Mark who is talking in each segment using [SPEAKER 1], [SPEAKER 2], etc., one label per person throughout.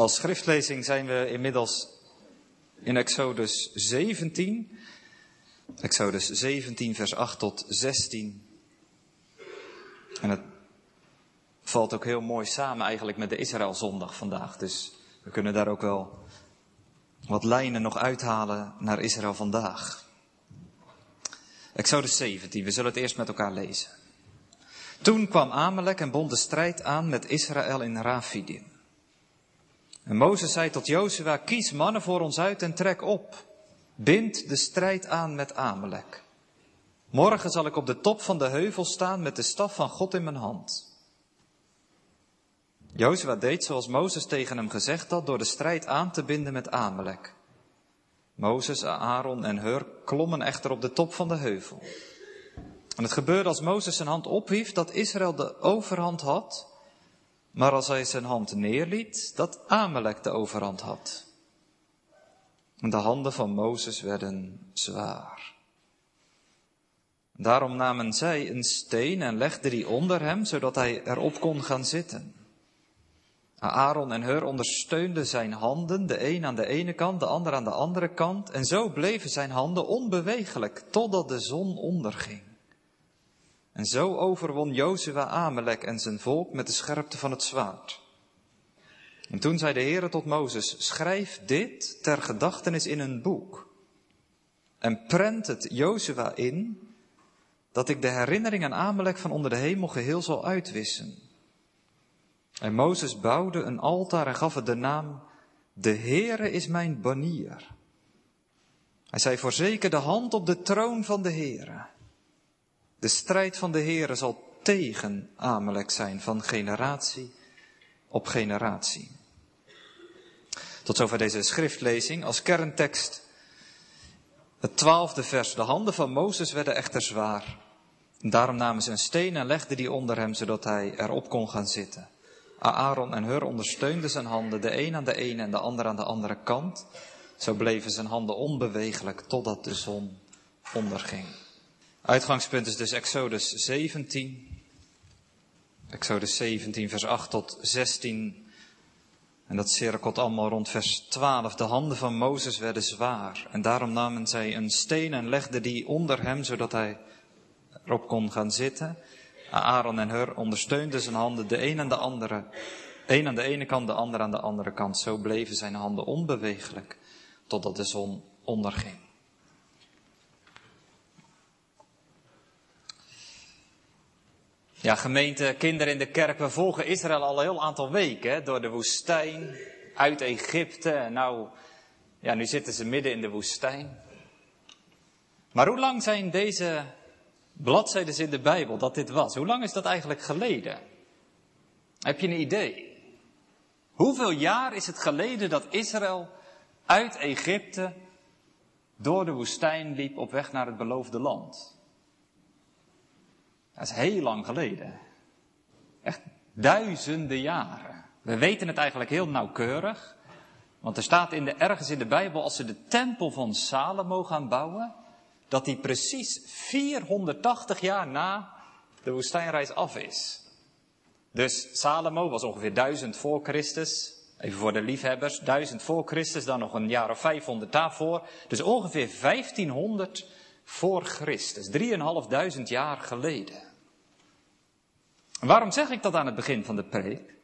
[SPEAKER 1] Als schriftlezing zijn we inmiddels in Exodus 17. Exodus 17, vers 8 tot 16. En het valt ook heel mooi samen eigenlijk met de Israëlzondag vandaag. Dus we kunnen daar ook wel wat lijnen nog uithalen naar Israël vandaag. Exodus 17, we zullen het eerst met elkaar lezen. Toen kwam Amalek en bond de strijd aan met Israël in Rafidim. En Mozes zei tot Jozua, kies mannen voor ons uit en trek op. Bind de strijd aan met Amalek. Morgen zal ik op de top van de heuvel staan met de staf van God in mijn hand. Jozua deed zoals Mozes tegen hem gezegd had door de strijd aan te binden met Amalek. Mozes, Aaron en Hur klommen echter op de top van de heuvel. En het gebeurde als Mozes zijn hand ophief dat Israël de overhand had, maar als hij zijn hand neerliet, dat Amalek de overhand had. De handen van Mozes werden zwaar. Daarom namen zij een steen en legden die onder hem, zodat hij erop kon gaan zitten. Aaron en Hur ondersteunden zijn handen, de een aan de ene kant, de ander aan de andere kant, en zo bleven zijn handen onbewegelijk totdat de zon onderging. En zo overwon Jozua Amalek en zijn volk met de scherpte van het zwaard. En toen zei de Heere tot Mozes, schrijf dit ter gedachtenis in een boek. En prent het Jozua in, dat ik de herinnering aan Amalek van onder de hemel geheel zal uitwissen. En Mozes bouwde een altaar en gaf het de naam, de Heere is mijn banier. Hij zei, voorzeker de hand op de troon van de Heere. De strijd van de Heere zal tegen Amalek zijn van generatie op generatie. Tot zover deze schriftlezing als kerntekst. Het twaalfde vers. De handen van Mozes werden echter zwaar. daarom namen ze een steen en legden die onder hem, zodat hij erop kon gaan zitten. Aaron en Hur ondersteunden zijn handen, de een aan de ene en de ander aan de andere kant. Zo bleven zijn handen onbewegelijk totdat de zon onderging. Uitgangspunt is dus Exodus 17. Exodus 17, vers 8 tot 16. En dat cirkelt allemaal rond vers 12. De handen van Mozes werden zwaar. En daarom namen zij een steen en legden die onder hem, zodat hij erop kon gaan zitten. Aaron en Hur ondersteunden zijn handen, de een aan de andere. Een aan de ene kant, de ander aan de andere kant. Zo bleven zijn handen onbewegelijk, totdat de zon onderging. Ja, gemeente, kinderen in de kerk, we volgen Israël al een heel aantal weken, hè, door de woestijn, uit Egypte. Nou, ja, nu zitten ze midden in de woestijn. Maar hoe lang zijn deze bladzijden in de Bijbel dat dit was? Hoe lang is dat eigenlijk geleden? Heb je een idee? Hoeveel jaar is het geleden dat Israël uit Egypte door de woestijn liep op weg naar het beloofde land? Dat is heel lang geleden. Echt duizenden jaren. We weten het eigenlijk heel nauwkeurig. Want er staat in de, ergens in de Bijbel, als ze de tempel van Salomo gaan bouwen, dat die precies 480 jaar na de woestijnreis af is. Dus Salomo was ongeveer 1000 voor Christus. Even voor de liefhebbers, 1000 voor Christus, dan nog een jaar of 500 daarvoor. Dus ongeveer 1500 voor Christus, 3.500 jaar geleden. Waarom zeg ik dat aan het begin van de preek?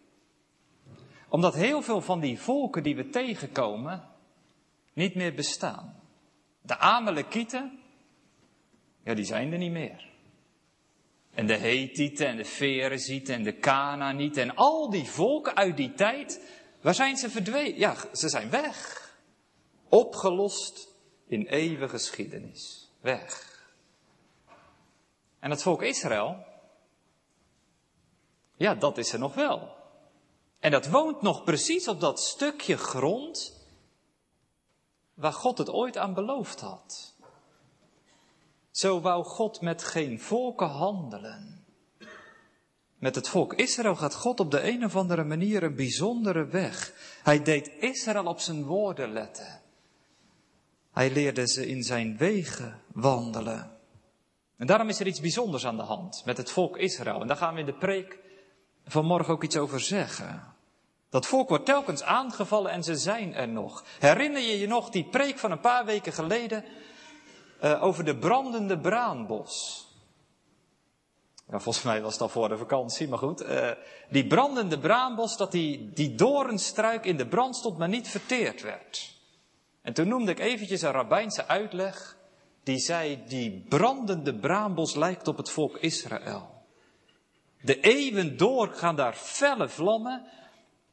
[SPEAKER 1] Omdat heel veel van die volken die we tegenkomen niet meer bestaan. De Amalekieten, ja, die zijn er niet meer. En de Hethieten en de Ferezieten en de Canaanieten en al die volken uit die tijd, waar zijn ze verdwenen? Ja, ze zijn weg. Opgelost in eeuwige geschiedenis. Weg. En het volk Israël, ja, dat is er nog wel. En dat woont nog precies op dat stukje grond waar God het ooit aan beloofd had. Zo wou God met geen volken handelen. Met het volk Israël gaat God op de een of andere manier een bijzondere weg. Hij deed Israël op zijn woorden letten. Hij leerde ze in zijn wegen wandelen. En daarom is er iets bijzonders aan de hand met het volk Israël. En daar gaan we in de preek vanmorgen ook iets over zeggen. Dat volk wordt telkens aangevallen en ze zijn er nog. Herinner je je nog die preek van een paar weken geleden uh, over de brandende braambos? Ja, volgens mij was dat voor de vakantie, maar goed. Uh, die brandende braambos, dat die, die doornstruik in de brand stond, maar niet verteerd werd. En toen noemde ik eventjes een rabbijnse uitleg. Die zei, die brandende braambos lijkt op het volk Israël. De eeuwen door gaan daar felle vlammen.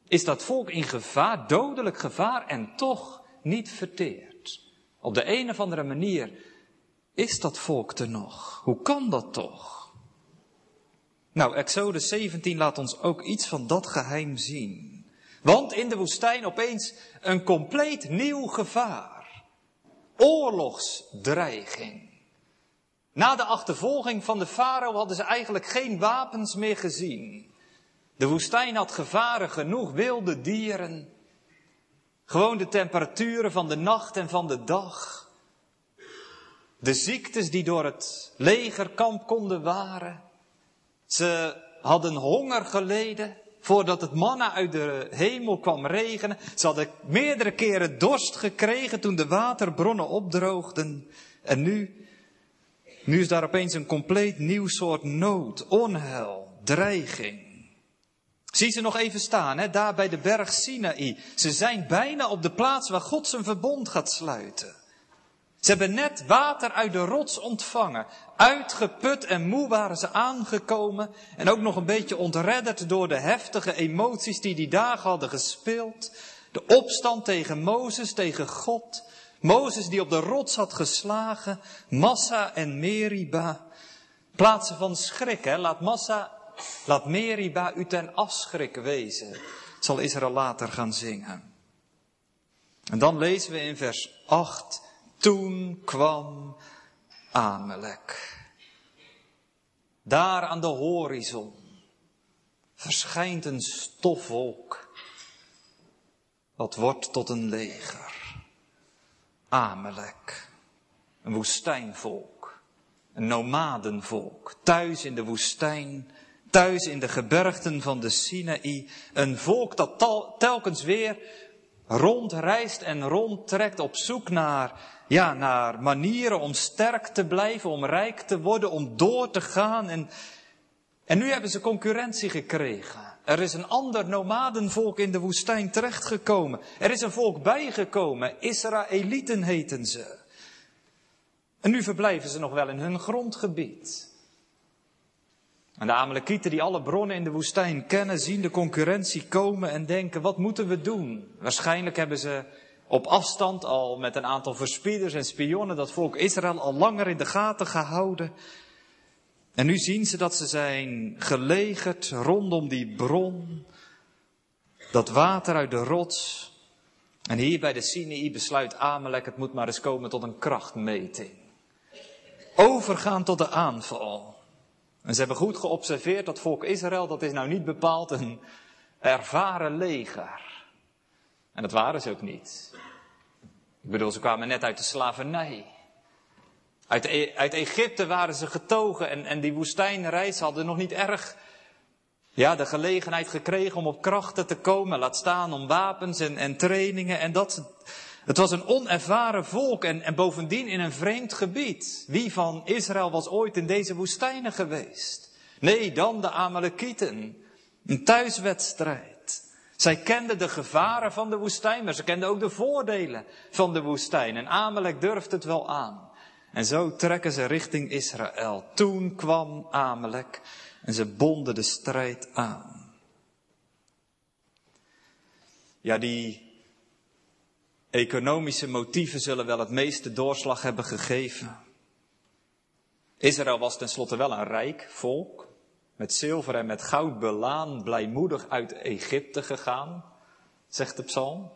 [SPEAKER 1] Is dat volk in gevaar, dodelijk gevaar, en toch niet verteerd. Op de een of andere manier is dat volk er nog. Hoe kan dat toch? Nou, Exodus 17 laat ons ook iets van dat geheim zien. Want in de woestijn opeens een compleet nieuw gevaar. Oorlogsdreiging. Na de achtervolging van de farao hadden ze eigenlijk geen wapens meer gezien. De woestijn had gevaren genoeg, wilde dieren. Gewoon de temperaturen van de nacht en van de dag. De ziektes die door het legerkamp konden waren. Ze hadden honger geleden voordat het manna uit de hemel kwam regenen. Ze hadden meerdere keren dorst gekregen toen de waterbronnen opdroogden. En nu, nu is daar opeens een compleet nieuw soort nood, onheil, dreiging. Zie ze nog even staan, hè, daar bij de berg Sinaï. Ze zijn bijna op de plaats waar God zijn verbond gaat sluiten. Ze hebben net water uit de rots ontvangen. Uitgeput en moe waren ze aangekomen. En ook nog een beetje ontredderd door de heftige emoties die die dagen hadden gespeeld. De opstand tegen Mozes, tegen God. Mozes die op de rots had geslagen. Massa en Meriba. Plaatsen van schrik. Laat Massa, laat Meriba u ten afschrik wezen. Zal Israël later gaan zingen. En dan lezen we in vers 8. Toen kwam Amalek. Daar aan de horizon verschijnt een stofwolk. Dat wordt tot een leger. Amalek. Een woestijnvolk. Een nomadenvolk. Thuis in de woestijn. Thuis in de gebergten van de Sinaï. Een volk dat telkens weer rondreist en rondtrekt op zoek naar ja, naar manieren om sterk te blijven, om rijk te worden, om door te gaan. En, en nu hebben ze concurrentie gekregen. Er is een ander nomadenvolk in de woestijn terechtgekomen. Er is een volk bijgekomen. Israëlieten heten ze. En nu verblijven ze nog wel in hun grondgebied. En de Amalekieten die alle bronnen in de woestijn kennen, zien de concurrentie komen en denken, wat moeten we doen? Waarschijnlijk hebben ze op afstand al met een aantal verspieders en spionnen dat volk Israël al langer in de gaten gehouden. En nu zien ze dat ze zijn gelegerd rondom die bron, dat water uit de rots. En hier bij de Sinai besluit Amalek, het moet maar eens komen tot een krachtmeting. Overgaan tot de aanval. En ze hebben goed geobserveerd dat volk Israël, dat is nou niet bepaald een ervaren leger. En dat waren ze ook niet. Ik bedoel, ze kwamen net uit de slavernij. Uit, e- uit Egypte waren ze getogen en, en die woestijnreis hadden nog niet erg ja, de gelegenheid gekregen om op krachten te komen. Laat staan om wapens en, en trainingen. En dat, het was een onervaren volk en, en bovendien in een vreemd gebied. Wie van Israël was ooit in deze woestijnen geweest? Nee, dan de Amalekieten. Een thuiswedstrijd. Zij kenden de gevaren van de woestijn, maar ze kenden ook de voordelen van de woestijn. En Amalek durft het wel aan. En zo trekken ze richting Israël. Toen kwam Amalek en ze bonden de strijd aan. Ja, die economische motieven zullen wel het meeste doorslag hebben gegeven. Israël was tenslotte wel een rijk volk met zilver en met goud belaan, blijmoedig uit Egypte gegaan, zegt de psalm.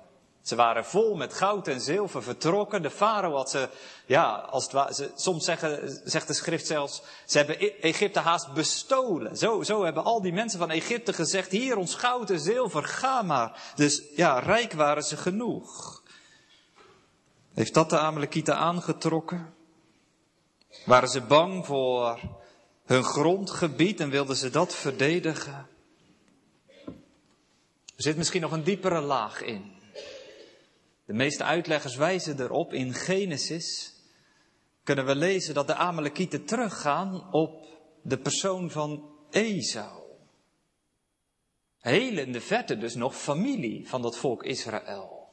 [SPEAKER 1] Ze waren vol met goud en zilver vertrokken. De farao had ze, ja, als ze, soms zeggen, zegt de schrift zelfs, ze hebben e- Egypte haast bestolen. Zo, zo hebben al die mensen van Egypte gezegd, hier ons goud en zilver, ga maar. Dus ja, rijk waren ze genoeg. Heeft dat de Amalekieten aangetrokken? Waren ze bang voor hun grondgebied en wilden ze dat verdedigen. Er zit misschien nog een diepere laag in. De meeste uitleggers wijzen erop in Genesis. Kunnen we lezen dat de Amalekieten teruggaan op de persoon van Esau. Heel in de verte dus nog familie van dat volk Israël.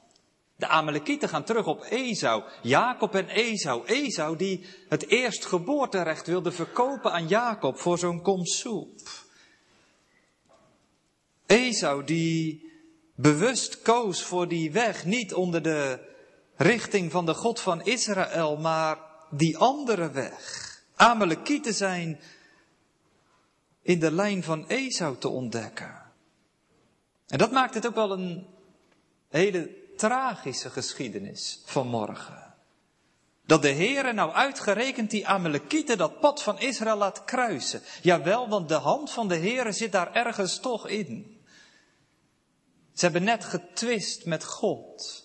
[SPEAKER 1] De Amalekieten gaan terug op Esau, Jacob en Esau. Esau die het eerstgeboorterecht wilde verkopen aan Jacob voor zo'n kom soep. Esau die bewust koos voor die weg, niet onder de richting van de God van Israël, maar die andere weg. Amalekieten zijn in de lijn van Esau te ontdekken. En dat maakt het ook wel een hele tragische geschiedenis van morgen. Dat de Heere nou uitgerekend die Amalekieten dat pad van Israël laat kruisen. Jawel, want de hand van de Heere zit daar ergens toch in. Ze hebben net getwist met God.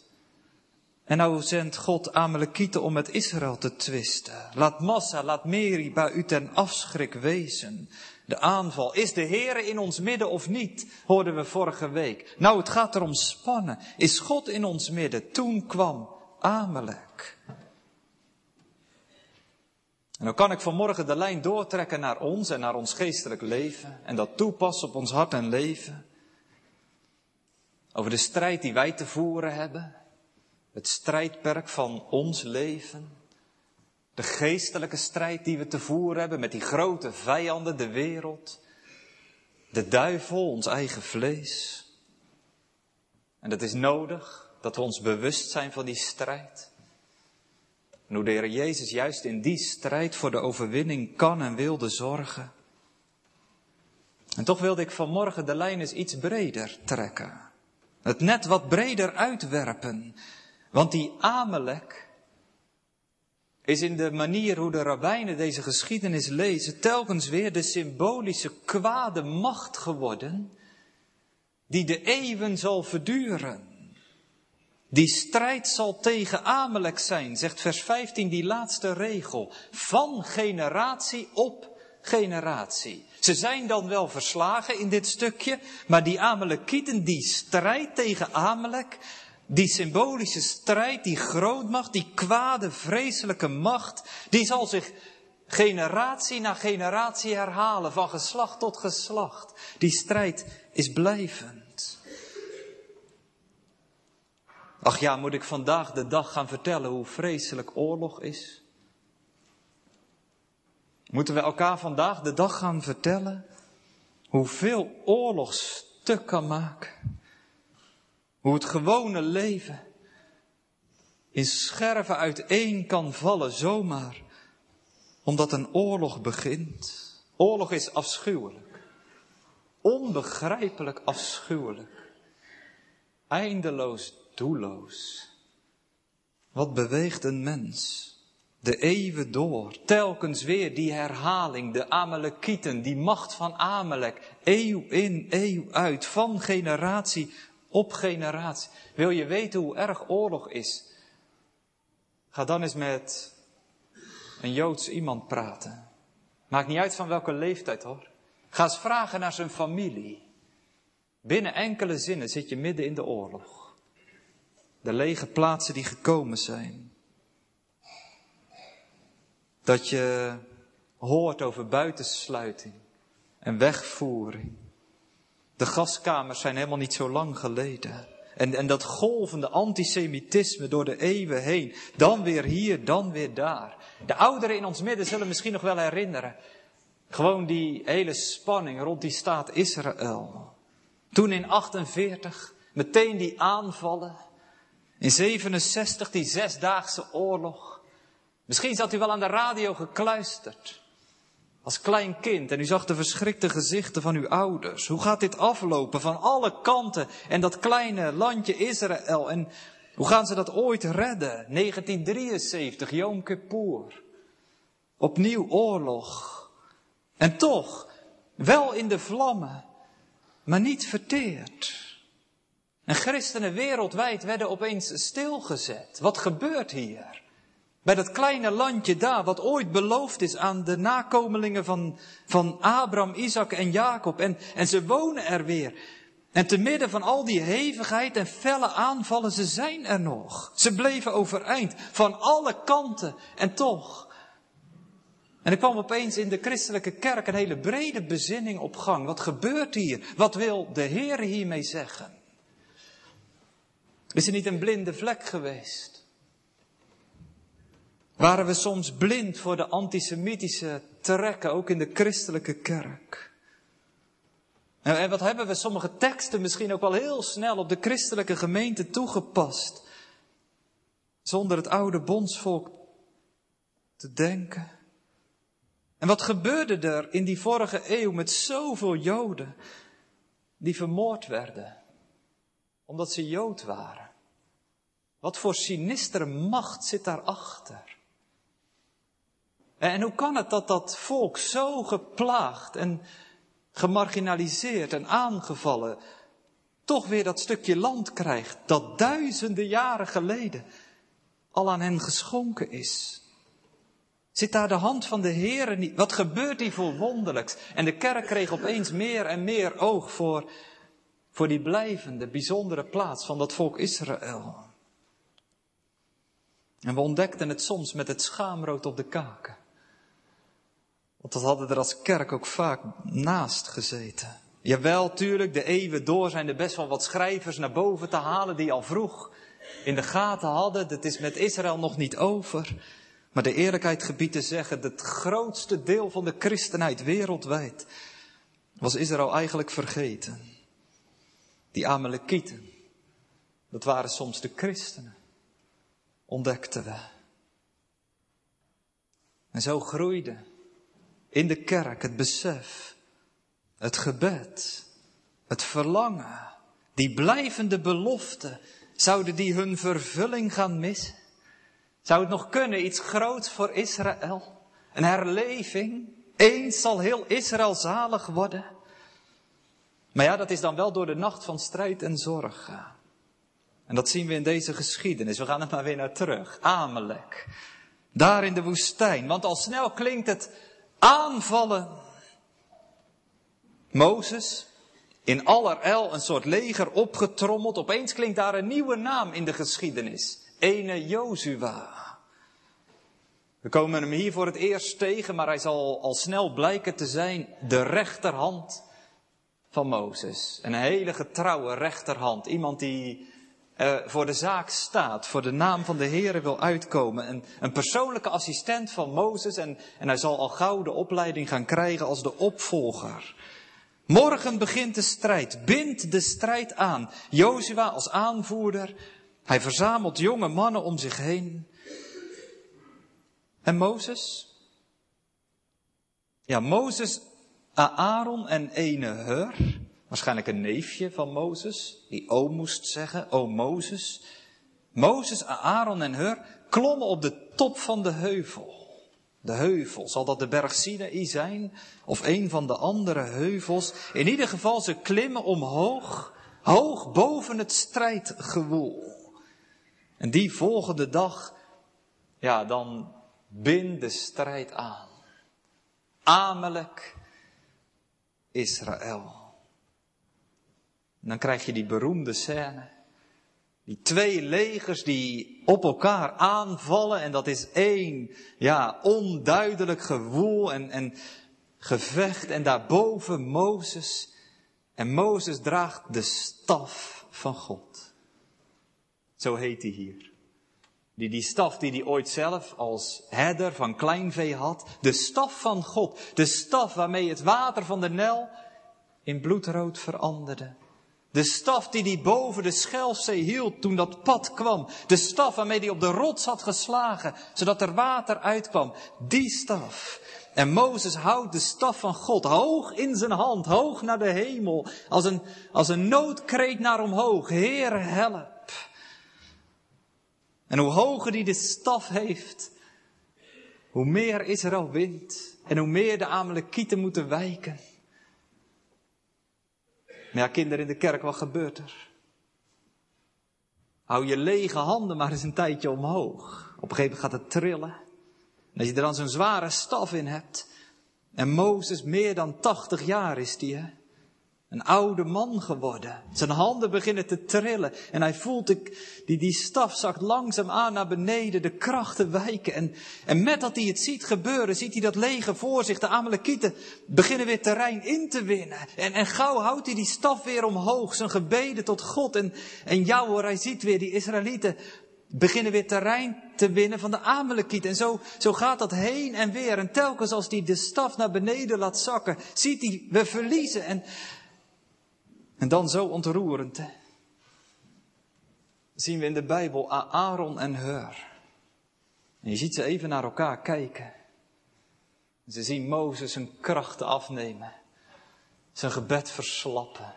[SPEAKER 1] En nou zendt God Amalekieten om met Israël te twisten. Laat Massa, laat Meriba u ten afschrik wezen. De aanval. Is de Heere in ons midden of niet? Hoorden we vorige week. Nou, het gaat erom spannen. Is God in ons midden? Toen kwam Amalek. En dan kan ik vanmorgen de lijn doortrekken naar ons en naar ons geestelijk leven. En dat toepassen op ons hart en leven. Over de strijd die wij te voeren hebben. Het strijdperk van ons leven. De geestelijke strijd die we te voeren hebben met die grote vijanden, de wereld. De duivel, ons eigen vlees. En dat is nodig dat we ons bewust zijn van die strijd. En hoe de Heer Jezus juist in die strijd voor de overwinning kan en wilde zorgen. En toch wilde ik vanmorgen de lijn eens iets breder trekken. Het net wat breder uitwerpen. Want die Amalek is in de manier hoe de rabbijnen deze geschiedenis lezen telkens weer de symbolische kwade macht geworden die de eeuwen zal verduren. Die strijd zal tegen Amalek zijn, zegt vers 15 die laatste regel, van generatie op generatie. Ze zijn dan wel verslagen in dit stukje, maar die Amalekieten, die strijd tegen Amalek, die symbolische strijd, die grootmacht, die kwade, vreselijke macht, die zal zich generatie na generatie herhalen, van geslacht tot geslacht. Die strijd is blijvend. Ach ja, moet ik vandaag de dag gaan vertellen hoe vreselijk oorlog is? Moeten we elkaar vandaag de dag gaan vertellen hoeveel oorlog stuk kan maken? Hoe het gewone leven in scherven uiteen kan vallen zomaar, omdat een oorlog begint. Oorlog is afschuwelijk, onbegrijpelijk afschuwelijk, eindeloos doelloos. Wat beweegt een mens? De eeuwen door, telkens weer die herhaling, de Amalekieten, die macht van Amalek, eeuw in, eeuw uit, van generatie op generatie. Wil je weten hoe erg oorlog is? Ga dan eens met een Joods iemand praten. Maakt niet uit van welke leeftijd hoor. Ga eens vragen naar zijn familie. Binnen enkele zinnen zit je midden in de oorlog. De lege plaatsen die gekomen zijn. Dat je hoort over buitensluiting en wegvoering. De gaskamers zijn helemaal niet zo lang geleden. En, en dat golvende antisemitisme door de eeuwen heen. Dan weer hier, dan weer daar. De ouderen in ons midden zullen misschien nog wel herinneren. Gewoon die hele spanning rond die staat Israël. Toen in 48 meteen die aanvallen. In 67 die zesdaagse oorlog. Misschien zat u wel aan de radio gekluisterd. Als klein kind en u zag de verschrikte gezichten van uw ouders. Hoe gaat dit aflopen van alle kanten en dat kleine landje Israël? En hoe gaan ze dat ooit redden? 1973, Yom Kippur. Opnieuw oorlog. En toch, wel in de vlammen, maar niet verteerd. En christenen wereldwijd werden opeens stilgezet. Wat gebeurt hier? Bij dat kleine landje daar, wat ooit beloofd is aan de nakomelingen van, van Abraham, Isaac en Jacob. En, en ze wonen er weer. En te midden van al die hevigheid en felle aanvallen, ze zijn er nog. Ze bleven overeind, van alle kanten. En toch. En er kwam opeens in de christelijke kerk een hele brede bezinning op gang. Wat gebeurt hier? Wat wil de Heer hiermee zeggen? Is er niet een blinde vlek geweest? Waren we soms blind voor de antisemitische trekken, ook in de christelijke kerk? En wat hebben we sommige teksten misschien ook wel heel snel op de christelijke gemeente toegepast, zonder het oude bondsvolk te denken? En wat gebeurde er in die vorige eeuw met zoveel Joden die vermoord werden, omdat ze Jood waren? Wat voor sinistere macht zit daarachter? En hoe kan het dat dat volk zo geplaagd en gemarginaliseerd en aangevallen toch weer dat stukje land krijgt dat duizenden jaren geleden al aan hen geschonken is? Zit daar de hand van de Heer niet? Wat gebeurt hier voor wonderlijks? En de kerk kreeg opeens meer en meer oog voor, voor die blijvende, bijzondere plaats van dat volk Israël. En we ontdekten het soms met het schaamrood op de kaken. Want dat hadden er als kerk ook vaak naast gezeten. Jawel, tuurlijk, de eeuwen door zijn er best wel wat schrijvers naar boven te halen die al vroeg in de gaten hadden. Het is met Israël nog niet over. Maar de eerlijkheid gebiedt te zeggen, het grootste deel van de christenheid wereldwijd was Israël eigenlijk vergeten. Die Amalekieten, dat waren soms de christenen, ontdekten we. En zo groeide in de kerk het besef, het gebed, het verlangen, die blijvende belofte, zouden die hun vervulling gaan missen? Zou het nog kunnen, iets groots voor Israël? Een herleving? Eens zal heel Israël zalig worden? Maar ja, dat is dan wel door de nacht van strijd en zorg. En dat zien we in deze geschiedenis. We gaan er maar weer naar terug. Amalek. Daar in de woestijn. Want al snel klinkt het aanvallen. Mozes, in allerijl een soort leger opgetrommeld. Opeens klinkt daar een nieuwe naam in de geschiedenis. Ene Jozua. We komen hem hier voor het eerst tegen, maar hij zal al snel blijken te zijn de rechterhand van Mozes. Een hele getrouwe rechterhand. Iemand die uh, voor de zaak staat, voor de naam van de Heer wil uitkomen. Een, een persoonlijke assistent van Mozes en, en hij zal al gauw de opleiding gaan krijgen als de opvolger. Morgen begint de strijd. Bind de strijd aan. Jozua als aanvoerder. Hij verzamelt jonge mannen om zich heen. En Mozes? Ja, Mozes, Aaron en ene Hur. Waarschijnlijk een neefje van Mozes, die oom moest zeggen, o Mozes. Mozes, Aaron en Hur klommen op de top van de heuvel. De heuvel, zal dat de berg Sinaï zijn? Of een van de andere heuvels? In ieder geval, ze klimmen omhoog, hoog boven het strijdgewoel. En die volgende dag, ja, dan bind de strijd aan. Amalek, Israël. Dan krijg je die beroemde scène. Die twee legers die op elkaar aanvallen en dat is één, ja, onduidelijk gewoel en, en gevecht en daarboven Mozes. En Mozes draagt de staf van God. Zo heet hij hier. Die, die staf die hij ooit zelf als herder van kleinvee had. De staf van God. De staf waarmee het water van de Nel in bloedrood veranderde. De staf die hij boven de Schelfzee hield toen dat pad kwam. De staf waarmee hij op de rots had geslagen, zodat er water uitkwam. Die staf. En Mozes houdt de staf van God hoog in zijn hand, hoog naar de hemel, als een, als een noodkreet naar omhoog. Heer, help. En hoe hoger die de staf heeft, hoe meer Israël wint en hoe meer de Amalekieten moeten wijken. Maar ja, kinderen in de kerk, wat gebeurt er? Hou je lege handen maar eens een tijdje omhoog. Op een gegeven moment gaat het trillen. En als je er dan zo'n zware staf in hebt. En Mozes meer dan 80 jaar is die, hè? Een oude man geworden. Zijn handen beginnen te trillen. En hij voelt, die, die staf zakt langzaam aan naar beneden, de krachten wijken. En, en met dat hij het ziet gebeuren, ziet hij dat leger voor zich. De Amalekieten beginnen weer terrein in te winnen. En, en gauw houdt hij die staf weer omhoog, zijn gebeden tot God. En, en ja hoor, hij ziet weer die Israëlieten beginnen weer terrein te winnen van de Amalekieten. En zo, zo gaat dat heen en weer. En telkens als hij de staf naar beneden laat zakken, ziet hij, we verliezen. En, en dan zo ontroerend, zien we in de Bijbel Aaron en Heur. En je ziet ze even naar elkaar kijken. Ze zien Mozes zijn krachten afnemen, zijn gebed verslappen.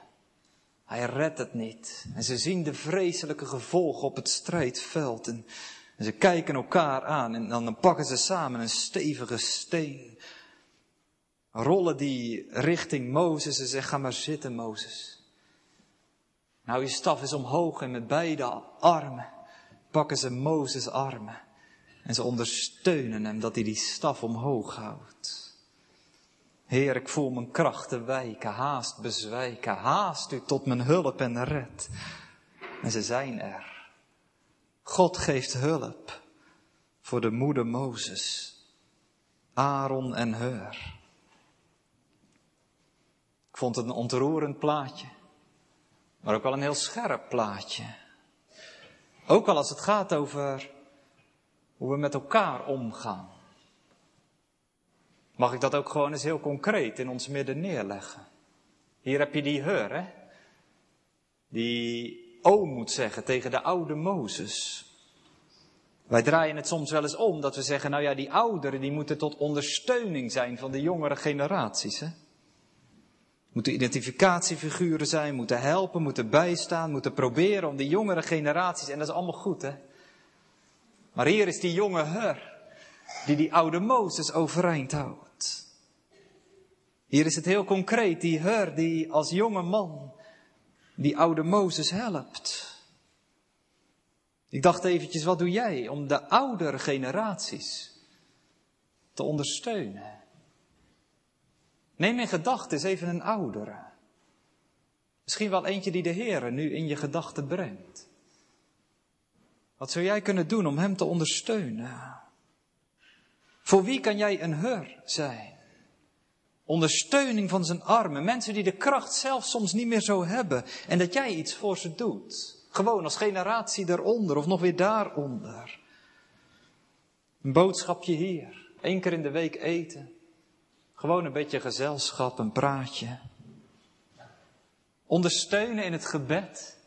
[SPEAKER 1] Hij redt het niet. En ze zien de vreselijke gevolgen op het strijdveld. En, en ze kijken elkaar aan en dan pakken ze samen een stevige steen. Rollen die richting Mozes en zeggen, ga maar zitten Mozes. Nou, je staf is omhoog en met beide armen pakken ze Mozes armen. En ze ondersteunen hem dat hij die staf omhoog houdt. Heer, ik voel mijn krachten wijken, haast bezwijken, haast u tot mijn hulp en red. En ze zijn er. God geeft hulp voor de moeder Mozes, Aaron en Heur. Ik vond het een ontroerend plaatje. Maar ook wel een heel scherp plaatje. Ook al als het gaat over hoe we met elkaar omgaan. Mag ik dat ook gewoon eens heel concreet in ons midden neerleggen? Hier heb je die heur, hè? Die oom moet zeggen tegen de oude Mozes. Wij draaien het soms wel eens om dat we zeggen, nou ja, die ouderen die moeten tot ondersteuning zijn van de jongere generaties, hè? Moeten identificatiefiguren zijn, moeten helpen, moeten bijstaan, moeten proberen om die jongere generaties, en dat is allemaal goed hè. Maar hier is die jonge her, die die oude Mozes overeind houdt. Hier is het heel concreet, die her die als jonge man die oude Mozes helpt. Ik dacht eventjes, wat doe jij om de oudere generaties te ondersteunen? Neem in gedachten even een oudere. Misschien wel eentje die de Heer nu in je gedachten brengt. Wat zou jij kunnen doen om hem te ondersteunen? Voor wie kan jij een heur zijn? Ondersteuning van zijn armen. Mensen die de kracht zelf soms niet meer zo hebben. En dat jij iets voor ze doet. Gewoon als generatie eronder of nog weer daaronder. Een boodschapje hier. Eén keer in de week eten. Gewoon een beetje gezelschap, een praatje. Ondersteunen in het gebed.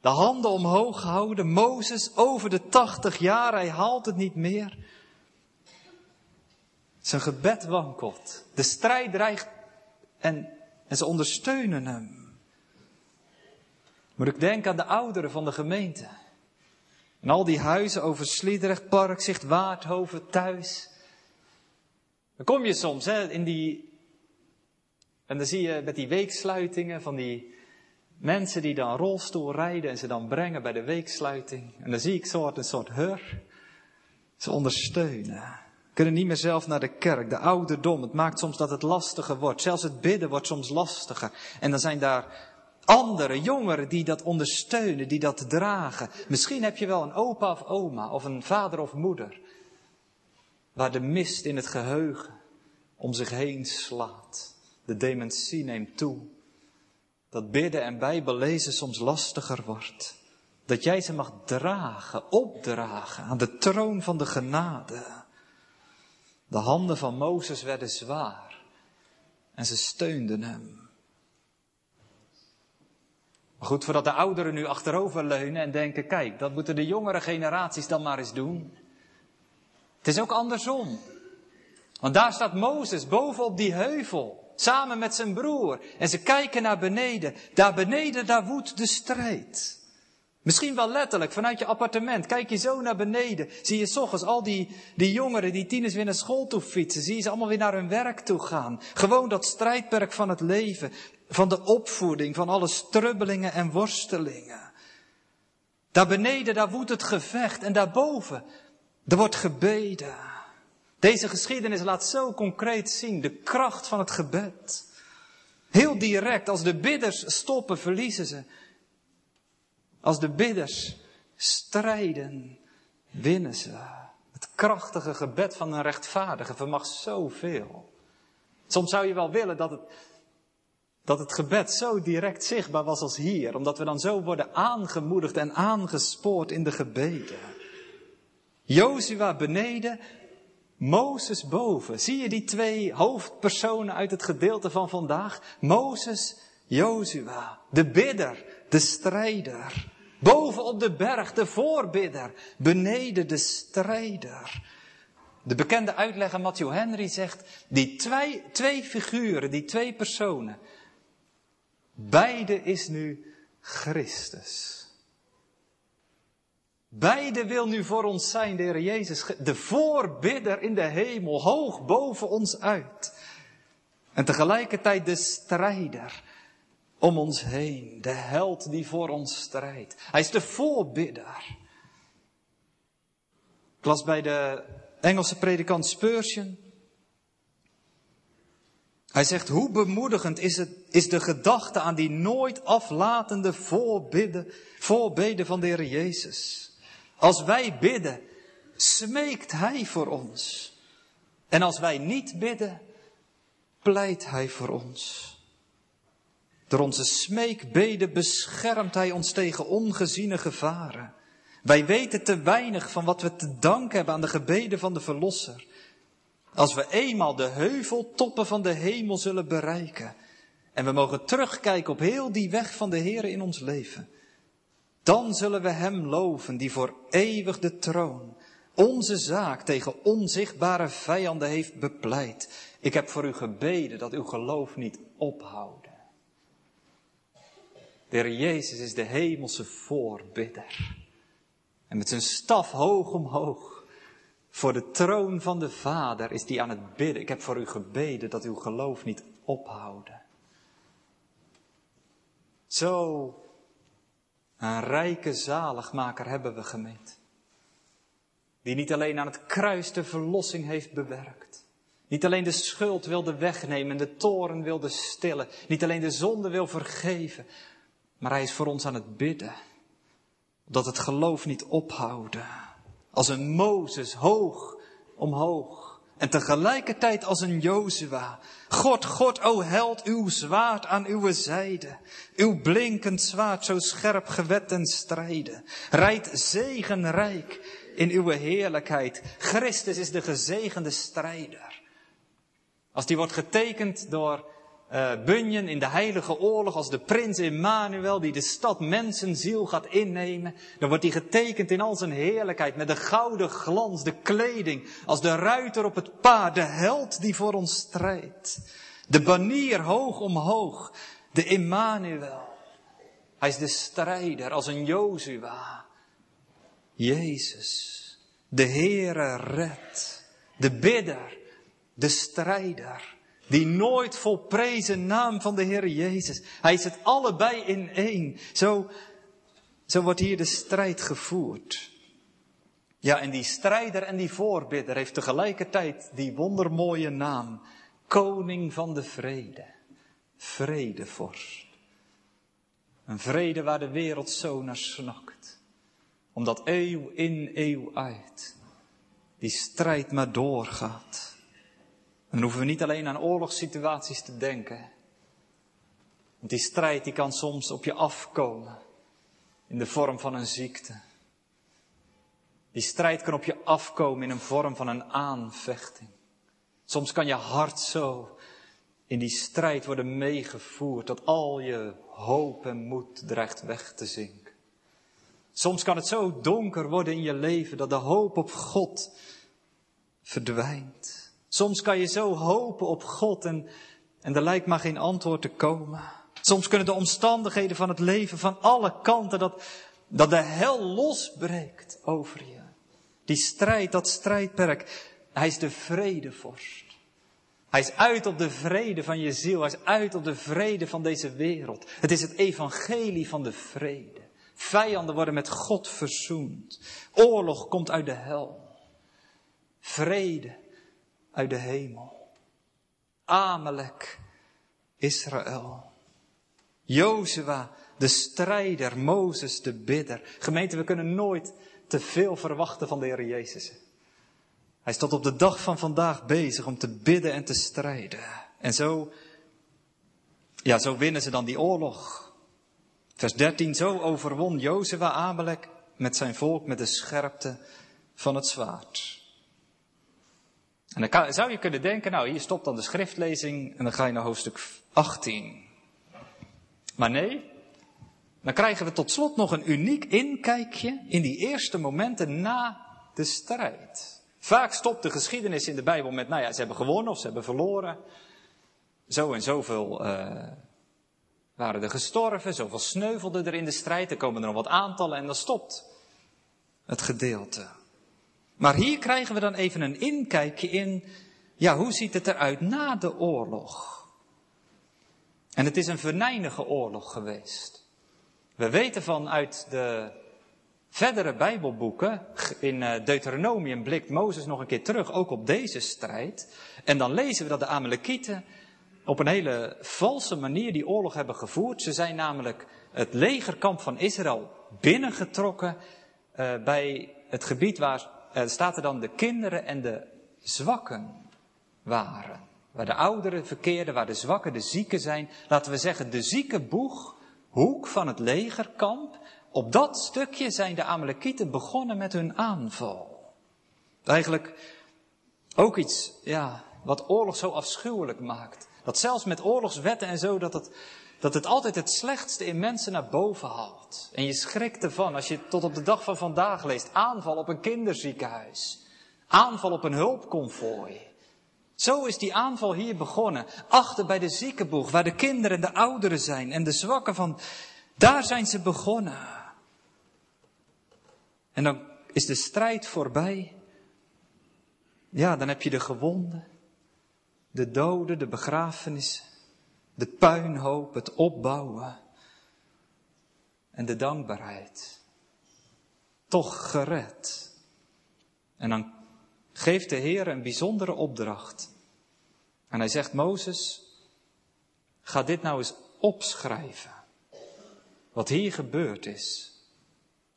[SPEAKER 1] De handen omhoog houden. Mozes over de tachtig jaar, hij haalt het niet meer. Zijn gebed wankelt. De strijd dreigt en, en ze ondersteunen hem. Moet ik denken aan de ouderen van de gemeente. En al die huizen over Sliedrecht, Park, Zicht, Waardhoven, thuis. Dan kom je soms hè, in die. En dan zie je met die weeksluitingen van die mensen die dan rolstoel rijden en ze dan brengen bij de weeksluiting. En dan zie ik soort, een soort hur. Ze ondersteunen. Kunnen niet meer zelf naar de kerk. De ouderdom. Het maakt soms dat het lastiger wordt. Zelfs het bidden wordt soms lastiger. En dan zijn daar andere jongeren die dat ondersteunen, die dat dragen. Misschien heb je wel een opa of oma of een vader of moeder waar de mist in het geheugen om zich heen slaat. De dementie neemt toe. Dat bidden en bijbellezen soms lastiger wordt. Dat jij ze mag dragen, opdragen aan de troon van de genade. De handen van Mozes werden zwaar en ze steunden hem. Maar goed, voordat de ouderen nu achterover leunen en denken, kijk, dat moeten de jongere generaties dan maar eens doen. Het is ook andersom. Want daar staat Mozes boven op die heuvel, samen met zijn broer. En ze kijken naar beneden. Daar beneden, daar woedt de strijd. Misschien wel letterlijk, vanuit je appartement. Kijk je zo naar beneden. Zie je s ochtends al die, die jongeren, die tieners weer naar school toe fietsen. Zie je ze allemaal weer naar hun werk toe gaan. Gewoon dat strijdperk van het leven. Van de opvoeding, van alle strubbelingen en worstelingen. Daar beneden, daar woedt het gevecht. En daarboven, er wordt gebeden. Deze geschiedenis laat zo concreet zien de kracht van het gebed. Heel direct, als de bidders stoppen, verliezen ze. Als de bidders strijden, winnen ze. Het krachtige gebed van een rechtvaardige vermag zoveel. Soms zou je wel willen dat het, dat het gebed zo direct zichtbaar was als hier, omdat we dan zo worden aangemoedigd en aangespoord in de gebeden. Jozua beneden, Mozes boven. Zie je die twee hoofdpersonen uit het gedeelte van vandaag? Mozes, Jozua, de bidder, de strijder. Boven op de berg, de voorbidder. Beneden de strijder. De bekende uitlegger Matthew Henry zegt, die twee, twee figuren, die twee personen, beide is nu Christus. Beide wil nu voor ons zijn, de Heer Jezus, de voorbidder in de hemel, hoog boven ons uit. En tegelijkertijd de strijder om ons heen, de held die voor ons strijdt. Hij is de voorbidder. Ik las bij de Engelse predikant Spurgeon. Hij zegt, hoe bemoedigend is, het, is de gedachte aan die nooit aflatende voorbidden, voorbeden van de Heer Jezus. Als wij bidden, smeekt Hij voor ons. En als wij niet bidden, pleit Hij voor ons. Door onze smeekbeden beschermt Hij ons tegen ongeziene gevaren. Wij weten te weinig van wat we te danken hebben aan de gebeden van de Verlosser. Als we eenmaal de heuveltoppen van de hemel zullen bereiken en we mogen terugkijken op heel die weg van de Heer in ons leven, dan zullen we Hem loven die voor eeuwig de troon onze zaak tegen onzichtbare vijanden heeft bepleit. Ik heb voor u gebeden dat uw geloof niet ophouden. De Heer Jezus is de hemelse voorbidder. En met zijn staf hoog omhoog voor de troon van de Vader is die aan het bidden. Ik heb voor u gebeden dat uw geloof niet ophouden. Zo een rijke zaligmaker hebben we gemeend. Die niet alleen aan het kruis de verlossing heeft bewerkt. Niet alleen de schuld wilde wegnemen, de toren wilde stillen. Niet alleen de zonde wil vergeven. Maar hij is voor ons aan het bidden. Dat het geloof niet ophouden. Als een Mozes hoog omhoog. En tegelijkertijd als een Jozua. God, God, o held, uw zwaard aan uw zijde. Uw blinkend zwaard zo scherp gewet en strijden. Rijdt zegenrijk in uw heerlijkheid. Christus is de gezegende strijder. Als die wordt getekend door uh, Bunyan in de heilige oorlog als de prins Emmanuel die de stad mensenziel gaat innemen. Dan wordt hij getekend in al zijn heerlijkheid met de gouden glans, de kleding, als de ruiter op het paard, de held die voor ons strijdt. De banier hoog omhoog, de Emmanuel. Hij is de strijder als een Jozua. Jezus, de Heere red, de bidder, de strijder. Die nooit volprezen naam van de Heer Jezus. Hij is het allebei in één. Zo, zo wordt hier de strijd gevoerd. Ja, en die strijder en die voorbidder heeft tegelijkertijd die wondermooie naam. Koning van de vrede. Vredevorst. Een vrede waar de wereld zo naar snakt. Omdat eeuw in eeuw uit die strijd maar doorgaat. Dan hoeven we niet alleen aan oorlogssituaties te denken. Want die strijd die kan soms op je afkomen in de vorm van een ziekte. Die strijd kan op je afkomen in een vorm van een aanvechting. Soms kan je hart zo in die strijd worden meegevoerd dat al je hoop en moed dreigt weg te zinken. Soms kan het zo donker worden in je leven dat de hoop op God verdwijnt. Soms kan je zo hopen op God en, en er lijkt maar geen antwoord te komen. Soms kunnen de omstandigheden van het leven van alle kanten dat, dat de hel losbreekt over je. Die strijd, dat strijdperk, hij is de vredevorst. Hij is uit op de vrede van je ziel. Hij is uit op de vrede van deze wereld. Het is het evangelie van de vrede. Vijanden worden met God verzoend. Oorlog komt uit de hel. Vrede uit de hemel. Amalek Israël. Jozua, de strijder, Mozes, de bidder. Gemeente, we kunnen nooit te veel verwachten van de Heer Jezus. Hij is tot op de dag van vandaag bezig om te bidden en te strijden. En zo, ja, zo winnen ze dan die oorlog. Vers 13, zo overwon Jozua Amalek met zijn volk met de scherpte van het zwaard. En dan zou je kunnen denken, nou hier stopt dan de schriftlezing en dan ga je naar hoofdstuk 18. Maar nee, dan krijgen we tot slot nog een uniek inkijkje in die eerste momenten na de strijd. Vaak stopt de geschiedenis in de Bijbel met, nou ja, ze hebben gewonnen of ze hebben verloren. Zo en zoveel uh, waren er gestorven, zoveel sneuvelden er in de strijd, er komen er nog wat aantallen en dan stopt het gedeelte. Maar hier krijgen we dan even een inkijkje in, ja, hoe ziet het eruit na de oorlog? En het is een venijnige oorlog geweest. We weten vanuit de verdere Bijbelboeken, in eh, Deuteronomium blikt Mozes nog een keer terug, ook op deze strijd. En dan lezen we dat de Amalekieten op een hele valse manier die oorlog hebben gevoerd. Ze zijn namelijk het legerkamp van Israël binnengetrokken uh, bij het gebied waar, uh, staat er dan, de kinderen en de zwakken waren. Waar de ouderen verkeerden, waar de zwakken, de zieken zijn. Laten we zeggen, de zieke boeg, hoek van het legerkamp. Op dat stukje zijn de Amalekieten begonnen met hun aanval. Eigenlijk ook iets, ja, wat oorlog zo afschuwelijk maakt. Dat zelfs met oorlogswetten en zo, dat het, dat het altijd het slechtste in mensen naar boven haalt. En je schrikt ervan als je tot op de dag van vandaag leest. Aanval op een kinderziekenhuis. Aanval op een hulpconvooi. Zo is die aanval hier begonnen. Achter bij de ziekenboeg, waar de kinderen en de ouderen zijn en de zwakken van. Daar zijn ze begonnen. En dan is de strijd voorbij. Ja, dan heb je de gewonden, de doden, de begrafenissen, de puinhoop, het opbouwen en de dankbaarheid. Toch gered. En dan geeft de Heer een bijzondere opdracht. En hij zegt, Mozes, ga dit nou eens opschrijven. Wat hier gebeurd is.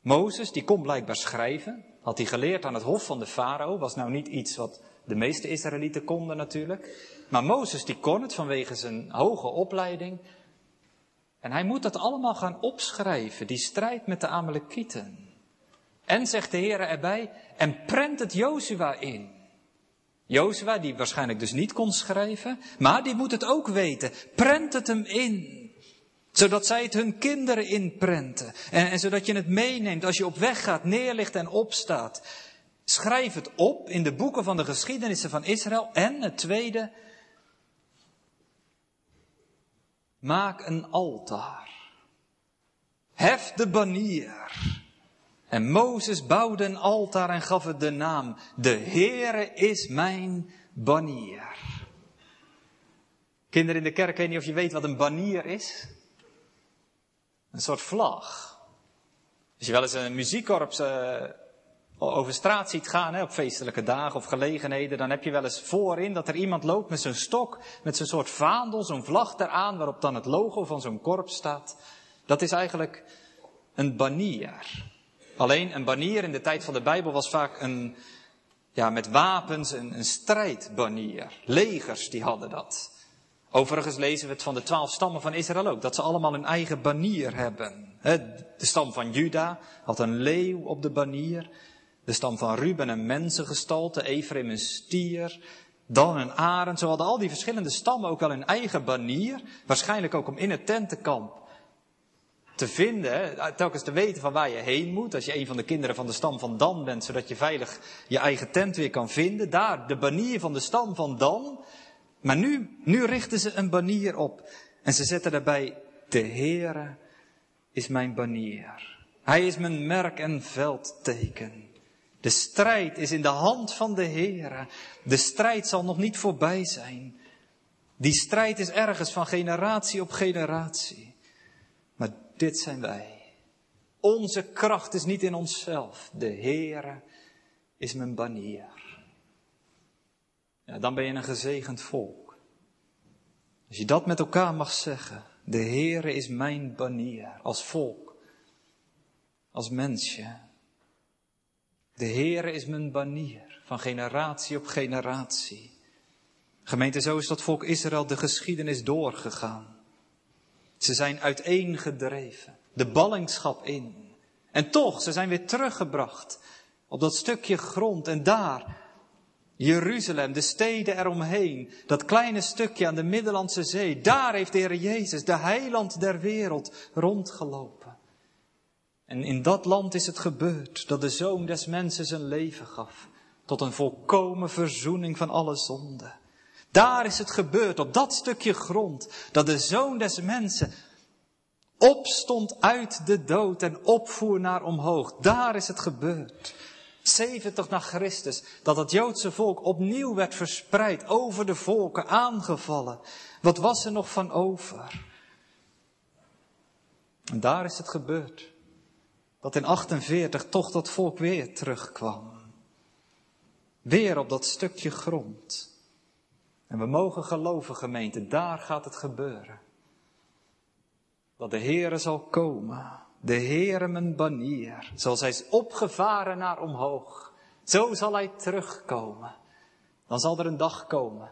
[SPEAKER 1] Mozes, die kon blijkbaar schrijven. Had hij geleerd aan het hof van de farao. Was nou niet iets wat de meeste Israëlieten konden natuurlijk. Maar Mozes die kon het vanwege zijn hoge opleiding. En hij moet dat allemaal gaan opschrijven, die strijd met de Amalekieten. En zegt de Heer erbij, en prent het Jozua in. Jozua, die waarschijnlijk dus niet kon schrijven, maar die moet het ook weten. Prent het hem in. Zodat zij het hun kinderen inprenten. En, en zodat je het meeneemt als je op weg gaat, neerligt en opstaat. Schrijf het op in de boeken van de geschiedenissen van Israël. En het tweede, maak een altaar. Hef de banier. En Mozes bouwde een altaar en gaf het de naam. De Heere is mijn banier. Kinderen in de kerk, ik weet niet of je weet wat een banier is. Een soort vlag. Als je wel eens een muziekkorps uh, over straat ziet gaan, hè, op feestelijke dagen of gelegenheden, dan heb je wel eens voorin dat er iemand loopt met zijn stok, met zo'n soort vaandel, zo'n vlag eraan, waarop dan het logo van zo'n korps staat. Dat is eigenlijk een banier. Alleen een banier in de tijd van de Bijbel was vaak een, ja, met wapens, een, een strijdbanier. Legers die hadden dat. Overigens lezen we het van de twaalf stammen van Israël ook, dat ze allemaal een eigen banier hebben. De stam van Juda had een leeuw op de banier. De stam van Ruben een mensengestalte, Ephraim een stier, dan een arend. Zo hadden al die verschillende stammen ook wel een eigen banier. Waarschijnlijk ook om in het tentenkamp te vinden, telkens te weten van waar je heen moet. Als je een van de kinderen van de stam van Dan bent, zodat je veilig je eigen tent weer kan vinden. Daar, de banier van de stam van Dan. Maar nu, nu richten ze een banier op. En ze zetten daarbij, de Heere is mijn banier. Hij is mijn merk en veldteken. De strijd is in de hand van de Heer. De strijd zal nog niet voorbij zijn. Die strijd is ergens van generatie op generatie. Maar dit zijn wij. Onze kracht is niet in onszelf. De Heere is mijn banier. Ja, dan ben je een gezegend volk. Als je dat met elkaar mag zeggen, de Heere is mijn banier als volk, als mensje. De Heere is mijn banier van generatie op generatie. Gemeente, zo is dat volk Israël de geschiedenis doorgegaan. Ze zijn uiteengedreven, de ballingschap in. En toch, ze zijn weer teruggebracht op dat stukje grond. En daar, Jeruzalem, de steden eromheen, dat kleine stukje aan de Middellandse Zee, daar heeft de Heer Jezus, de heiland der wereld, rondgelopen. En in dat land is het gebeurd dat de Zoon des Mensen zijn leven gaf, tot een volkomen verzoening van alle zonden. Daar is het gebeurd, op dat stukje grond, dat de Zoon des Mensen opstond uit de dood en opvoer naar omhoog. Daar is het gebeurd. 70 na Christus, dat het Joodse volk opnieuw werd verspreid, over de volken aangevallen. Wat was er nog van over? En daar is het gebeurd. Dat in 48 toch dat volk weer terugkwam. Weer op dat stukje grond. En we mogen geloven, gemeente, daar gaat het gebeuren. Dat de Heere zal komen de Heere mijn banier, zoals hij is opgevaren naar omhoog. Zo zal hij terugkomen. Dan zal er een dag komen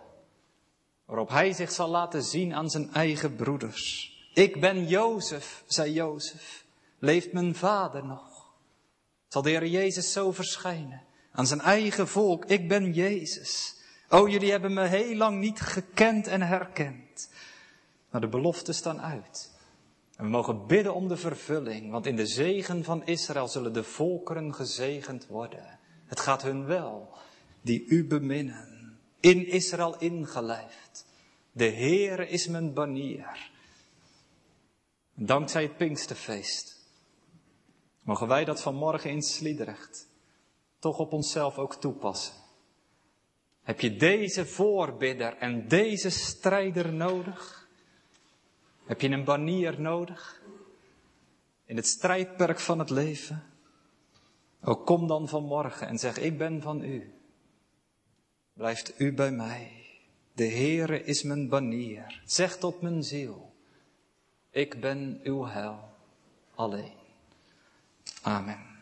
[SPEAKER 1] waarop hij zich zal laten zien aan zijn eigen broeders. Ik ben Jozef, zei Jozef. Leeft mijn vader nog? Zal de Heer Jezus zo verschijnen aan zijn eigen volk? Ik ben Jezus. O, jullie hebben me heel lang niet gekend en herkend. Maar de beloften staan uit. En we mogen bidden om de vervulling, want in de zegen van Israël zullen de volkeren gezegend worden. Het gaat hun wel, die u beminnen, in Israël ingelijfd. De Heere is mijn banier. Dankzij het Pinksterfeest mogen wij dat vanmorgen in Sliedrecht toch op onszelf ook toepassen. Heb je deze voorbidder en deze strijder nodig? Heb je een banier nodig? In het strijdperk van het leven? Ook kom dan vanmorgen en zeg, ik ben van u. Blijft u bij mij. De Heere is mijn banier. Zeg tot mijn ziel, ik ben uw hel alleen. 阿门。